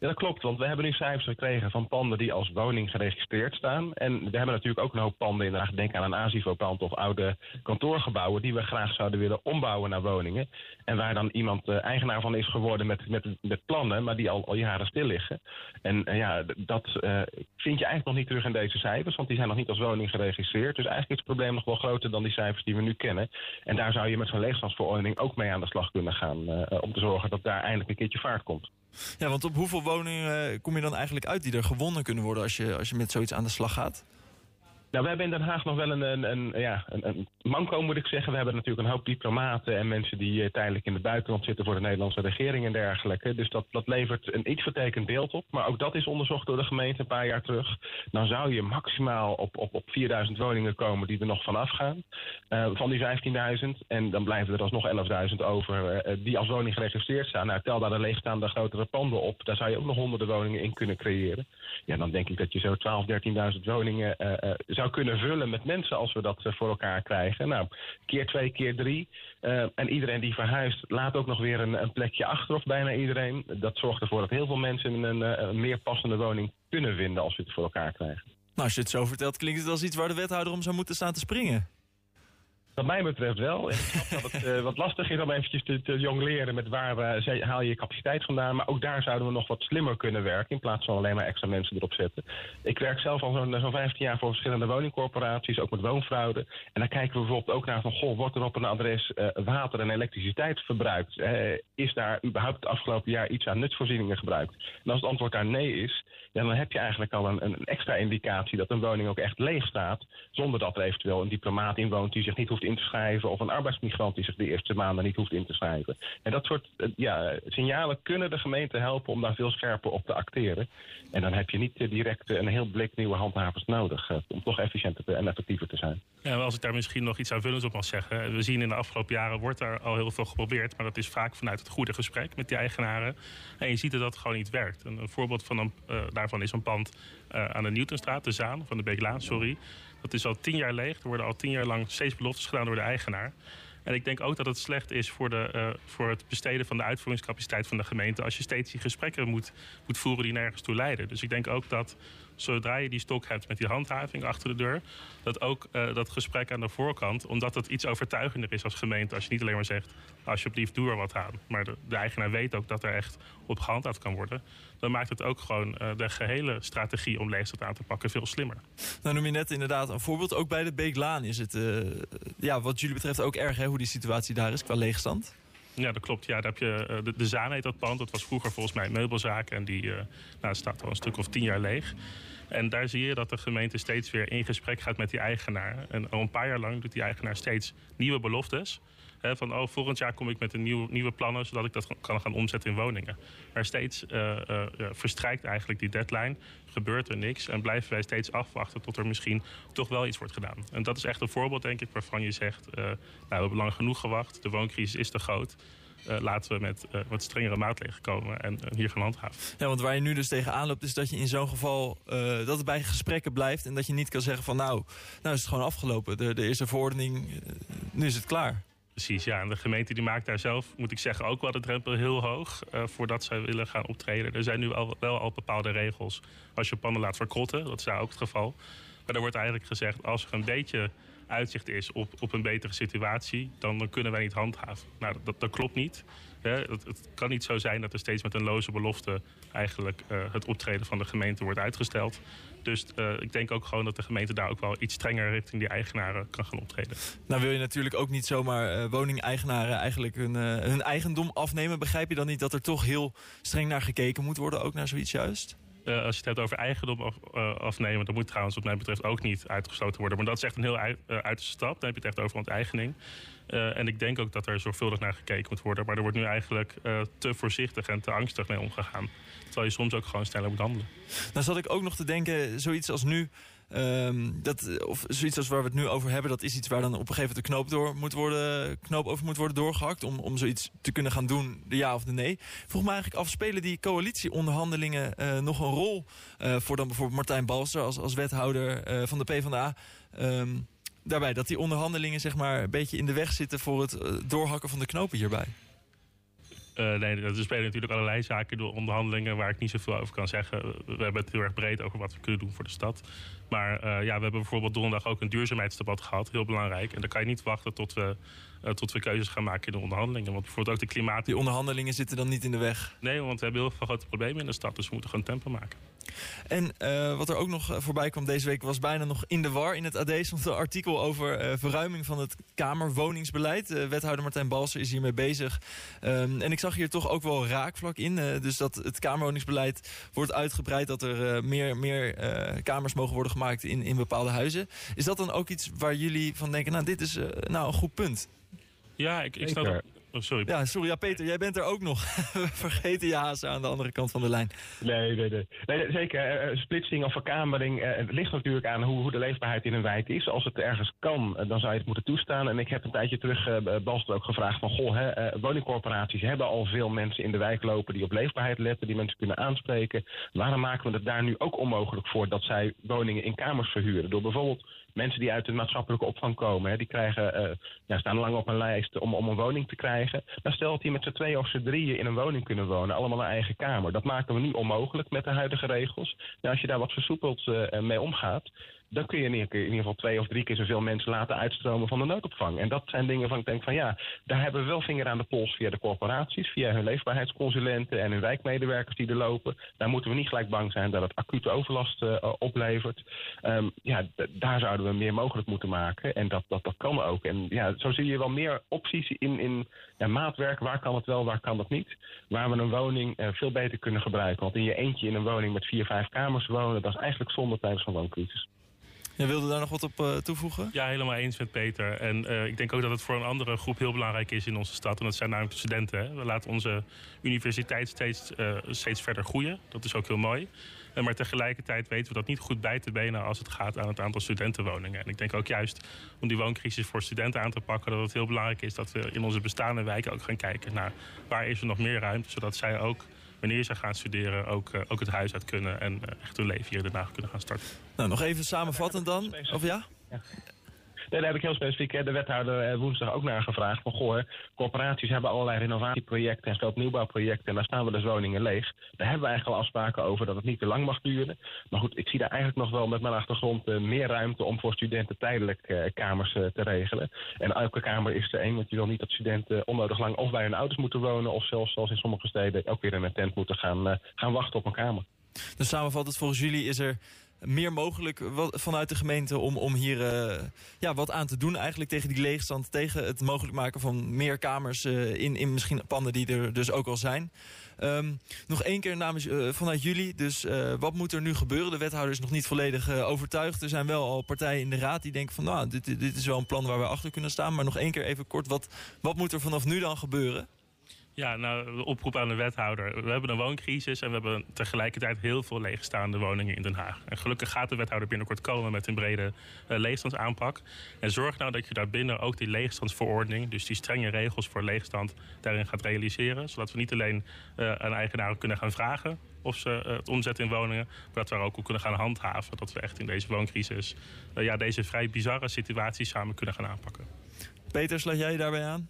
Ja, dat klopt, want we hebben nu cijfers gekregen van panden die als woning geregistreerd staan. En we hebben natuurlijk ook een hoop panden in Denk aan een ASIVO-pand of oude kantoorgebouwen die we graag zouden willen ombouwen naar woningen. En waar dan iemand uh, eigenaar van is geworden met, met, met plannen, maar die al, al jaren stil liggen. En uh, ja, dat uh, vind je eigenlijk nog niet terug in deze cijfers, want die zijn nog niet als woning geregistreerd. Dus eigenlijk is het probleem nog wel groter dan die cijfers die we nu kennen. En daar zou je met zo'n leegstandsverordening ook mee aan de slag kunnen gaan om te zorgen dat daar eindelijk een keertje vaart komt. Ja, want op hoeveel woningen eh, kom je dan eigenlijk uit die er gewonnen kunnen worden als je, als je met zoiets aan de slag gaat? Nou, we hebben in Den Haag nog wel een, een, een ja, een, een, manco, moet ik zeggen. We hebben natuurlijk een hoop diplomaten en mensen die uh, tijdelijk in het buitenland zitten voor de Nederlandse regering en dergelijke. Dus dat, dat levert een iets vertekend beeld op. Maar ook dat is onderzocht door de gemeente een paar jaar terug. Dan zou je maximaal op, op, op 4000 woningen komen die er nog vanaf gaan. Uh, van die 15.000. En dan blijven er alsnog 11.000 over uh, die als woning geregistreerd staan. Nou, tel daar de leegstaande grotere panden op. Daar zou je ook nog honderden woningen in kunnen creëren. Ja, dan denk ik dat je zo 12.000, 13.000 woningen zou kunnen vullen met mensen als we dat eh, voor elkaar krijgen. Nou, keer twee, keer drie. Uh, en iedereen die verhuist laat ook nog weer een, een, plekje achter, of bijna iedereen. Dat zorgt ervoor dat heel veel mensen een, eh, een meer passende woning kunnen vinden als we het voor elkaar krijgen. Nou, als je het zo vertelt, klinkt het als iets waar de wethouder om zou moeten staan te springen. Wat mij betreft wel. Dat het uh, wat lastig is om eventjes te, te jongleren met waar haal je capaciteit vandaan. Maar ook daar zouden we nog wat slimmer kunnen werken in plaats van alleen maar extra mensen erop zetten. Ik werk zelf al zo'n zo 15 jaar voor verschillende woningcorporaties, ook met woonfraude. En dan kijken we bijvoorbeeld ook naar van, goh, wordt er op een adres uh, water en elektriciteit verbruikt? is daar überhaupt het afgelopen jaar iets aan nutsvoorzieningen gebruikt? En als het antwoord daar nee is, ja, dan heb je eigenlijk al een, een extra indicatie dat een woning ook echt leeg staat. Zonder dat er eventueel een diplomaat in woont die zich niet hoeft in te schrijven. Of een arbeidsmigrant die zich de eerste maanden niet hoeft in te schrijven. En dat soort ja, signalen kunnen de gemeente helpen om daar veel scherper op te acteren. En dan heb je niet direct een heel blik nieuwe handhavers nodig. om toch efficiënter en effectiever te zijn. Ja, als ik daar misschien nog iets aanvullends op mag zeggen. We zien in de afgelopen jaren wordt daar al heel veel geprobeerd. Maar dat is vaak vanuit het goede gesprek met die eigenaren. En je ziet dat dat gewoon niet werkt. Een, voorbeeld van een, daarvan is een pand aan de Newtonstraat, de Zaan, van de Beeklaan, sorry. Dat is al tien jaar leeg. Er worden al tien jaar lang steeds beloftes gedaan door de eigenaar. En ik denk ook dat het slecht is voor, de, uh, voor het besteden van de uitvoeringscapaciteit van de gemeente... als je steeds die gesprekken moet, moet voeren die nergens toe leiden. Dus ik denk ook dat zodra je die stok hebt met die handhaving achter de deur... dat ook uh, dat gesprek aan de voorkant, omdat het iets overtuigender is als gemeente... als je niet alleen maar zegt, alsjeblieft doe er wat aan. Maar de, eigenaar weet ook dat er echt op gehandhaafd kan worden dan maakt het ook gewoon uh, de gehele strategie om leegstand aan te pakken veel slimmer. Nou noem je net inderdaad een voorbeeld. Ook bij de Beeklaan is het, uh, ja, wat jullie betreft, ook erg hè, hoe die situatie daar is qua leegstand. Ja, dat klopt. Ja, daar heb je, uh, de, de Zaan heet dat pand. Dat was vroeger volgens mij een meubelzaak. En die nou, staat al een stuk of tien jaar leeg. En daar zie je dat de gemeente steeds weer in gesprek gaat met die eigenaar. En al een paar jaar lang doet die eigenaar steeds nieuwe beloftes van oh, volgend jaar kom ik met een nieuw, nieuwe plannen, zodat ik dat kan gaan omzetten in woningen. Maar steeds uh, uh, verstrijkt eigenlijk die deadline, gebeurt er niks en blijven wij steeds afwachten tot er misschien toch wel iets wordt gedaan. En dat is echt een voorbeeld, denk ik, waarvan je zegt, nou, we hebben lang genoeg gewacht, de wooncrisis is te groot. Laten we met wat strengere maatregelen komen en hier gaan handhaven. Ja, want waar je nu dus tegenaan loopt is dat je in zo'n geval dat het bij gesprekken blijft en dat je niet kan zeggen van nou, nou is het gewoon afgelopen. Er, er is een verordening, nu is het klaar. Precies, ja. En de gemeente die maakt daar zelf, moet ik zeggen, ook wel de drempel heel hoog uh, voordat zij willen gaan optreden. Er zijn nu al, wel al bepaalde regels als je pannen laat verkrotten. Dat is daar ook het geval. Maar er wordt eigenlijk gezegd, als er een beetje uitzicht is op, op een betere situatie, dan, kunnen wij niet handhaven. Nou, dat, dat klopt niet. Het, kan niet zo zijn dat er steeds met een loze belofte eigenlijk uh, het optreden van de gemeente wordt uitgesteld. Dus uh, ik denk ook gewoon dat de gemeente daar ook wel iets strenger richting die eigenaren kan gaan optreden. Nou wil je natuurlijk ook niet zomaar uh, woningeigenaren eigenlijk hun, hun eigendom afnemen. Begrijp je dan niet dat er toch heel streng naar gekeken moet worden, ook naar zoiets juist? Uh, als je het hebt over eigendom uh, afnemen, dat moet trouwens wat mij betreft ook niet uitgesloten worden. Maar dat is echt een heel uit, uh, uiterste stap. Dan heb je het echt over onteigening. en ik denk ook dat er zorgvuldig naar gekeken moet worden. Maar er wordt nu eigenlijk te voorzichtig en te angstig mee omgegaan. Terwijl je soms ook gewoon sneller moet handelen. Nou zat ik ook nog te denken, zoiets als nu... Um, dat, of zoiets als waar we het nu over hebben, dat is iets waar dan op een gegeven moment de knoop, door moet worden, knoop over moet worden doorgehakt. Om, om zoiets te kunnen gaan doen, de ja of de nee. Vroeg me eigenlijk af, spelen die coalitieonderhandelingen uh, nog een rol uh, voor dan bijvoorbeeld Martijn Balster als, als wethouder uh, van de PvdA? Um, daarbij dat die onderhandelingen zeg maar een beetje in de weg zitten voor het doorhakken van de knopen hierbij. Uh, nee, er spelen natuurlijk allerlei zaken door onderhandelingen waar ik niet zoveel over kan zeggen. We hebben het heel erg breed over wat we kunnen doen voor de stad. Maar uh, ja, we hebben bijvoorbeeld donderdag ook een duurzaamheidsdebat gehad, heel belangrijk. En dan kan je niet wachten tot we, uh, tot we keuzes gaan maken in de onderhandelingen. Want bijvoorbeeld ook de klimaat... Die onderhandelingen zitten dan niet in de weg? Nee, want we hebben heel veel grote problemen in de stad, dus we moeten gewoon tempo maken. En uh, wat er ook nog voorbij kwam deze week was bijna nog in de war. In het AD stond een artikel over uh, verruiming van het Kamerwoningsbeleid. Uh, wethouder Martijn Balser is hiermee bezig. Um, en ik zag hier toch ook wel raakvlak in. dus dat het Kamerwoningsbeleid wordt uitgebreid. Dat er meer, meer kamers mogen worden gemaakt in, in bepaalde huizen. Is dat dan ook iets waar jullie van denken, nou dit is nou een goed punt? Ja, ik, ik snap dat. Oh, sorry. Ja, sorry. Ja, Peter, jij bent er ook nog. *laughs* Vergeten je hazen aan de andere kant van de lijn. Nee, nee, nee. nee zeker. Uh, splitsing of verkamering. Uh, het ligt natuurlijk aan hoe, hoe, de leefbaarheid in een wijk is. Als het ergens kan, uh, dan zou je het moeten toestaan. En ik heb een tijdje terug uh, Balster ook gevraagd van... Goh, hè, woningcorporaties hebben al veel mensen in de wijk lopen... die op leefbaarheid letten, die mensen kunnen aanspreken. Waarom maken we het daar nu ook onmogelijk voor... dat zij woningen in kamers verhuren? Door bijvoorbeeld mensen die uit de maatschappelijke opvang komen, hè, die krijgen, uh, ja, staan lang op een lijst om, om een woning te krijgen. Dan stel dat die met z'n tweeën of z'n drieën in een woning kunnen wonen, allemaal een eigen kamer. Dat maken we nu onmogelijk met de huidige regels. Nou, als je daar wat versoepeld uh, mee omgaat, dan kun je in ieder geval twee of drie keer zoveel mensen laten uitstromen van de noodopvang. En dat zijn dingen waarvan ik denk van ja, daar hebben we wel vinger aan de pols via de corporaties, via hun leefbaarheidsconsulenten en hun wijkmedewerkers die er lopen. Daar moeten we niet gelijk bang zijn dat het acute overlast uh, oplevert. Um, ja, daar zouden we meer mogelijk moeten maken. En dat, dat, dat kan ook. En ja, zo zie je wel meer opties in, in ja, maatwerk. Waar kan het wel, waar kan het niet? Waar we een woning uh, veel beter kunnen gebruiken. Want in je eentje in een woning met vier, vijf kamers wonen, dat is eigenlijk zonde tijdens een wooncrisis. Jij wilde daar nog wat op uh, toevoegen? Ja, helemaal eens met Peter. En uh, ik denk ook dat het voor een andere groep heel belangrijk is in onze stad. En dat zijn namelijk de studenten. Hè. We laten onze universiteit steeds, uh, steeds verder groeien. Dat is ook heel mooi. Maar tegelijkertijd weten we dat niet goed bij te benen als het gaat aan het aantal studentenwoningen. En ik denk ook juist om die wooncrisis voor studenten aan te pakken, dat het heel belangrijk is dat we in onze bestaande wijken ook gaan kijken naar waar is er nog meer ruimte, zodat zij ook wanneer ze gaan studeren ook, uh, ook het huis uit kunnen en uh, echt hun leven hier daarna kunnen gaan starten. Nou, nog even samenvattend dan, of ja? ja. Daar heb ik heel specifiek de wethouder woensdag ook naar gevraagd. Van goh, corporaties hebben allerlei renovatieprojecten en groot. En daar staan we dus woningen leeg. Daar hebben we eigenlijk al afspraken over dat het niet te lang mag duren. Maar goed, ik zie daar eigenlijk nog wel met mijn achtergrond meer ruimte om voor studenten tijdelijk kamers te regelen. En elke kamer is er één, want je wil niet dat studenten onnodig lang of bij hun ouders moeten wonen. Of zelfs zoals in sommige steden ook weer in een tent moeten gaan, gaan wachten op een kamer. Dus samenvattend, volgens jullie is er meer mogelijk vanuit de gemeente om, om hier uh, ja, wat aan te doen eigenlijk tegen die leegstand. Tegen het mogelijk maken van meer kamers uh, in, in misschien panden die er dus ook al zijn. Um, nog één keer namens, uh, vanuit jullie. Dus wat moet er nu gebeuren? De wethouder is nog niet volledig overtuigd. Er zijn wel al partijen in de raad die denken van nou, dit, dit is wel een plan waar we achter kunnen staan. Maar nog één keer even kort, wat, wat moet er vanaf nu dan gebeuren? Ja, nou, de oproep aan de wethouder. We hebben een wooncrisis en we hebben tegelijkertijd heel veel leegstaande woningen in Den Haag. En gelukkig gaat de wethouder binnenkort komen met een brede uh, leegstandsaanpak. En zorg nou dat je daarbinnen ook die leegstandsverordening, dus die strenge regels voor leegstand, daarin gaat realiseren. Zodat we niet alleen uh, aan eigenaren kunnen gaan vragen of ze uh, het omzetten in woningen, maar dat we er ook op kunnen gaan handhaven. Dat we echt in deze wooncrisis ja, deze vrij bizarre situatie samen kunnen gaan aanpakken. Peter, sluit jij daarbij aan?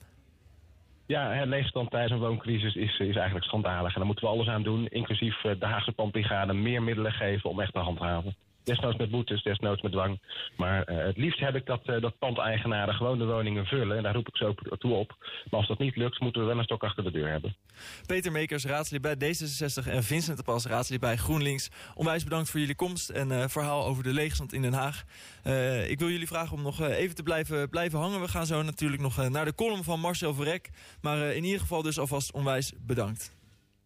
Ja, leegstand tijdens een wooncrisis is, is eigenlijk schandalig. En daar moeten we alles aan doen, inclusief de Haagse Pandbrigade, meer middelen geven om echt te handhaven. Desnoods met boetes, desnoods met dwang. Maar uh, het liefst heb ik dat, uh, dat pandeigenaren gewoon de woningen vullen. En daar roep ik zo toe op. Maar als dat niet lukt, moeten we wel een stok achter de deur hebben. Peter Mekers, raadslid bij D66 en Vincent de Pas, raadslid bij GroenLinks. Onwijs bedankt voor jullie komst en uh, verhaal over de leegstand in Den Haag. ik wil jullie vragen om nog even te blijven, blijven hangen. We gaan zo natuurlijk nog naar de column van Marcel Verrek. Maar in ieder geval dus alvast onwijs bedankt.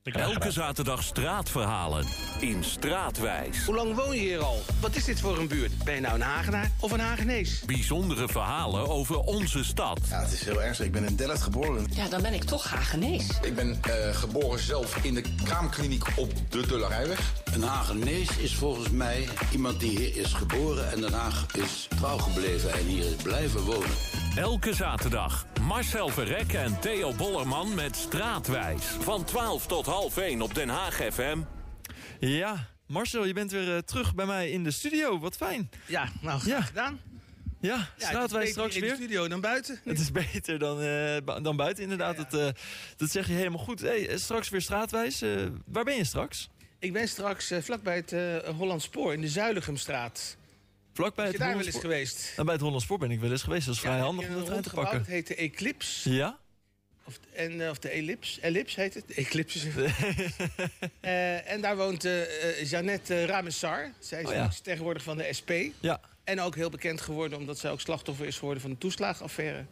Elke zaterdag straatverhalen in Straatwijs. Hoe lang woon je hier al? Wat is dit voor een buurt? Ben je nou een Hagenaar of een Hagenees? Bijzondere verhalen over onze stad. Ja, het is heel ernstig. Ik ben in Delft geboren. Ja, dan ben ik toch Hagenees. Ik ben uh, geboren zelf in de kraamkliniek op de Dullarijweg. Een Hagenees is volgens mij iemand die hier is geboren en Den Haag is trouw gebleven en hier is blijven wonen. Elke zaterdag Marcel Verrek en Theo Bollerman met Straatwijs. Van 12 tot half 1 op Den Haag FM. Ja, Marcel, je bent weer uh, terug bij mij in de studio. Wat fijn. Ja, nou, graag ja. gedaan. Ja, ja Straatwijs straks weer. in de studio dan buiten. Het is beter dan, uh, dan buiten, inderdaad. Ja, ja. Dat, uh, dat zeg je helemaal goed. Hey, straks weer Straatwijs. waar ben je straks? Ik ben straks vlakbij het Holland Spoor in de Zuiligumstraat. Vlakbij ben je het daar wel eens geweest? Nou, bij het Holland Spoor ben ik wel eens geweest. Dat is vrij handig om de trein te pakken. Het heet de Eclipse. Ja? Of, en, uh, of de Ellipse. Ellipse heet het. Eclipse. uh, *laughs* en daar woont uh, Jeannette Ramessar. Zij is oh, ja. tegenwoordig van de SP. Ja. En ook heel bekend geworden omdat zij ook slachtoffer is geworden van de toeslagenaffaire.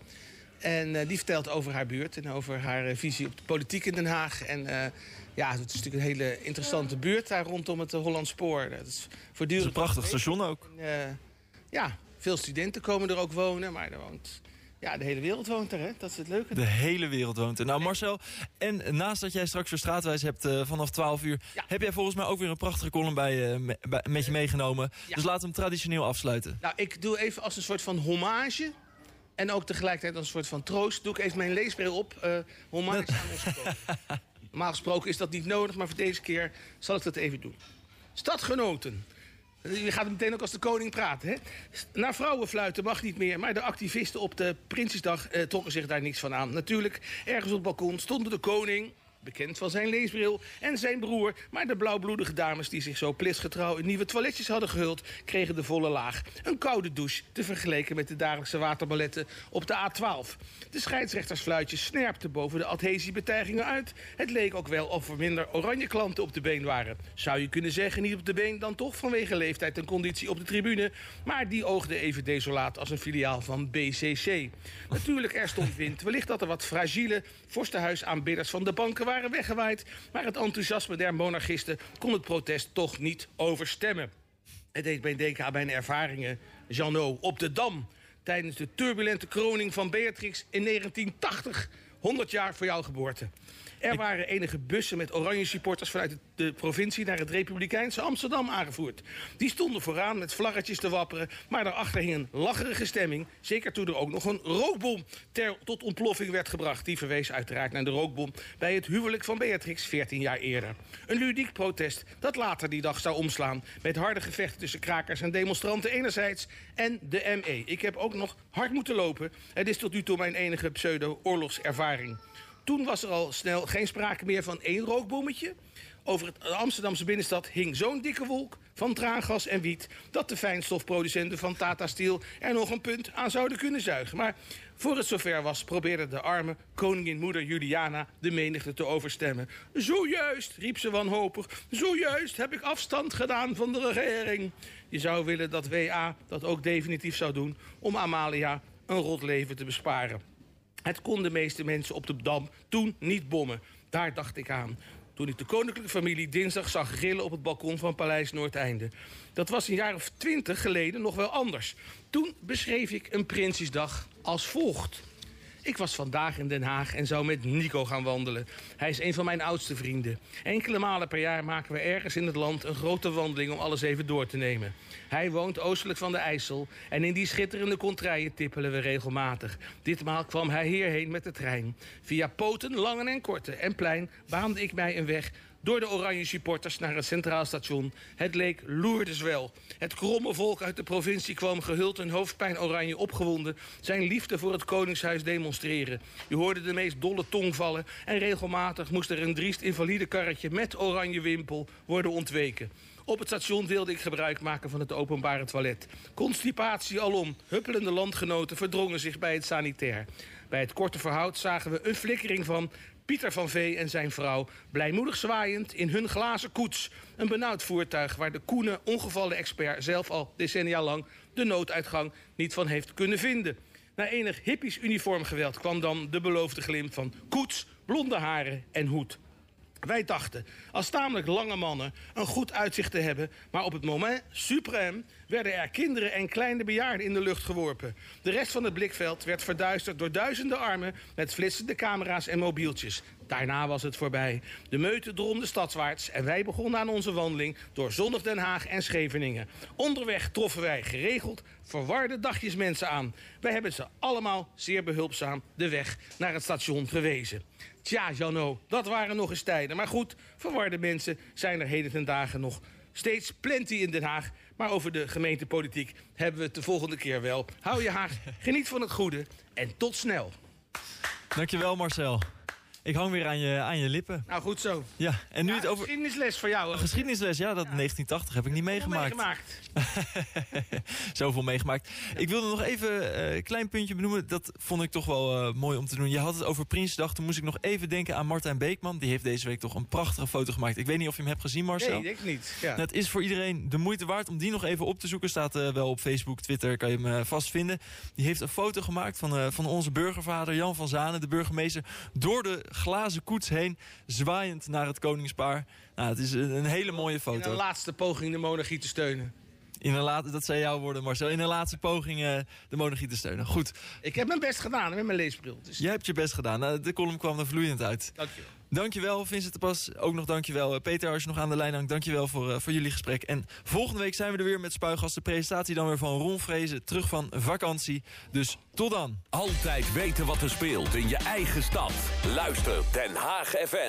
En die vertelt over haar buurt en over haar visie op de politiek in Den Haag. En ja, het is natuurlijk een hele interessante buurt daar rondom het Hollandspoor. Dat is voortdurend. Het is een prachtig station ook. En, ja, veel studenten komen er ook wonen, maar er woont... Ja, de hele wereld woont er, hè? Dat is het leuke. De hele wereld woont er. Nou, Marcel, en naast dat jij straks weer straatwijs hebt uh, vanaf 12 uur... Ja. heb jij volgens mij ook weer een prachtige column bij, uh, me, bij, met je meegenomen. Ja. Dus laten we hem traditioneel afsluiten. Nou, ik doe even als een soort van hommage... en ook tegelijkertijd als een soort van troost... doe ik even mijn leesbril op. Uh, hommage aan onze *laughs* Normaal gesproken is dat niet nodig, maar voor deze keer zal ik dat even doen. Stadgenoten... Je gaat meteen ook als de koning praten, hè? Naar vrouwenfluiten mag niet meer, maar de activisten op de Prinsjesdag eh, trokken zich daar niets van aan. Natuurlijk, ergens op het balkon stonden de koning, bekend van zijn leesbril, en zijn broer. Maar de blauwbloedige dames die zich zo plisgetrouw in nieuwe toiletjes hadden gehuld... kregen de volle laag. Een koude douche te vergelijken met de dagelijkse waterballetten op de A12. De scheidsrechtersfluitjes snerpten boven de adhesiebetuigingen uit. Het leek ook wel of er minder oranje klanten op de been waren. Zou je kunnen zeggen, niet op de been, dan toch vanwege leeftijd en conditie op de tribune. Maar die oogde even desolaat als een filiaal van BCC. Natuurlijk, er stond wind. Wellicht dat er wat fragiele vorstenhuisaanbidders van de banken waren weggewaaid. Maar het enthousiasme der monarchisten kon het protest toch niet overstemmen. Het deed mij denken aan mijn ervaringen, Jeannot, op de Dam... tijdens de turbulente kroning van Beatrix in 1980... 100 jaar voor jouw geboorte. Er waren enige bussen met oranje supporters vanuit de provincie naar het Republikeinse Amsterdam aangevoerd. Die stonden vooraan met vlaggetjes te wapperen, maar daarachter hing een lacherige stemming. Zeker toen er ook nog een rookbom ter, tot ontploffing werd gebracht. Die verwees uiteraard naar de rookbom bij het huwelijk van Beatrix 14 jaar eerder. Een ludiek protest dat later die dag zou omslaan met harde gevechten tussen krakers en demonstranten enerzijds en de ME. Ik heb ook nog hard moeten lopen. Het is tot nu toe mijn enige pseudo-oorlogservaring. Toen was er al snel geen sprake meer van één rookbommetje. Over het Amsterdamse binnenstad hing zo'n dikke wolk van traangas en wiet... dat de fijnstofproducenten van Tata Steel er nog een punt aan zouden kunnen zuigen. Maar voor het zover was, probeerde de arme koningin moeder Juliana de menigte te overstemmen. Zojuist, riep ze wanhopig, zojuist heb ik afstand gedaan van de regering. Je zou willen dat WA dat ook definitief zou doen... om Amalia een rot leven te besparen. Het kon de meeste mensen op de Dam toen niet bommen. Daar dacht ik aan. Toen ik de koninklijke familie dinsdag zag grillen op het balkon van Paleis Noordeinde. Dat was een jaar of twintig geleden nog wel anders. Toen beschreef ik een Prinsjesdag als volgt. Ik was vandaag in Den Haag en zou met Nico gaan wandelen. Hij is een van mijn oudste vrienden. Enkele malen per jaar maken we ergens in het land een grote wandeling om alles even door te nemen. Hij woont oostelijk van de IJssel en in die schitterende contraien tippelen we regelmatig. Ditmaal kwam hij hierheen met de trein. Via poten, lange en korte en plein baande ik mij een weg door de oranje supporters naar het centraal station. Het leek Lourdes wel. Het kromme volk uit de provincie kwam gehuld in hoofdpijn oranje opgewonden... zijn liefde voor het Koningshuis demonstreren. Je hoorde de meest dolle tong vallen... en regelmatig moest er een driest invalide karretje met oranje wimpel worden ontweken. Op het station wilde ik gebruik maken van het openbare toilet. Constipatie alom. Huppelende landgenoten verdrongen zich bij het sanitair. Bij het korte verhoud zagen we een flikkering van Pieter van Vee en zijn vrouw blijmoedig zwaaiend in hun glazen koets. Een benauwd voertuig waar de koene, ongevallen expert zelf al decennia lang de nooduitgang niet van heeft kunnen vinden. Na enig hippies uniformgeweld kwam dan de beloofde glimp van koets, blonde haren en hoed. Wij dachten als tamelijk lange mannen een goed uitzicht te hebben... maar op het moment suprême werden er kinderen en kleine bejaarden in de lucht geworpen. De rest van het blikveld werd verduisterd door duizenden armen... met flitsende camera's en mobieltjes. Daarna was het voorbij. De meute dromde stadswaarts en wij begonnen aan onze wandeling... door zonnig Den Haag en Scheveningen. Onderweg troffen wij geregeld verwarde dagjes mensen aan. Wij hebben ze allemaal zeer behulpzaam de weg naar het station gewezen. Tja, Jano, dat waren nog eens tijden. Maar goed, verwarde mensen zijn er heden ten dagen nog steeds plenty in Den Haag. Maar over de gemeentepolitiek hebben we het de volgende keer wel. Hou je Haag, geniet van het goede en tot snel. Dankjewel Marcel. Ik hang weer aan je, aan je lippen. Nou, goed zo. Ja, en nu Ja, het over... Geschiedenisles voor jou. Een geschiedenisles, ja, dat 1980 heb ik niet meegemaakt. meegemaakt. *laughs* Zoveel meegemaakt. Ik wilde nog even eh, een klein puntje benoemen. Dat vond ik toch wel eh, mooi om te doen. Je had het over Prinsdag. Toen moest ik nog even denken aan Martijn Beekman. Die heeft deze week toch een prachtige foto gemaakt. Ik weet niet of je hem hebt gezien, Marcel. Nee, ik niet. Ja. Nou, het is voor iedereen de moeite waard om die nog even op te zoeken. Staat eh, wel op Facebook, Twitter, kan je hem vast vinden. Die heeft een foto gemaakt van, van onze burgervader Jan van Zanen, de burgemeester. Door de glazen koets heen, zwaaiend naar het koningspaar. Nou, het is een, een hele mooie In foto. een laatste poging de monarchie te steunen. In een laat, dat zijn jouw woorden, Marcel. In een laatste poging eh, de monarchie te steunen. Goed, Ik heb mijn best gedaan met mijn leesbril. Dus jij hebt je best gedaan. Nou, de column kwam er vloeiend uit. dankjewel. Dankjewel, Vincent de Pas. Ook nog dankjewel. Eh, Peter, als je nog aan de lijn hangt, dankjewel voor, eh, voor jullie gesprek. En volgende week zijn we er weer met Spuigas. De presentatie dan weer van Ron Vrezen, terug van vakantie. Dus tot dan. Altijd weten wat er speelt in je eigen stad. Luister Den Haag FM.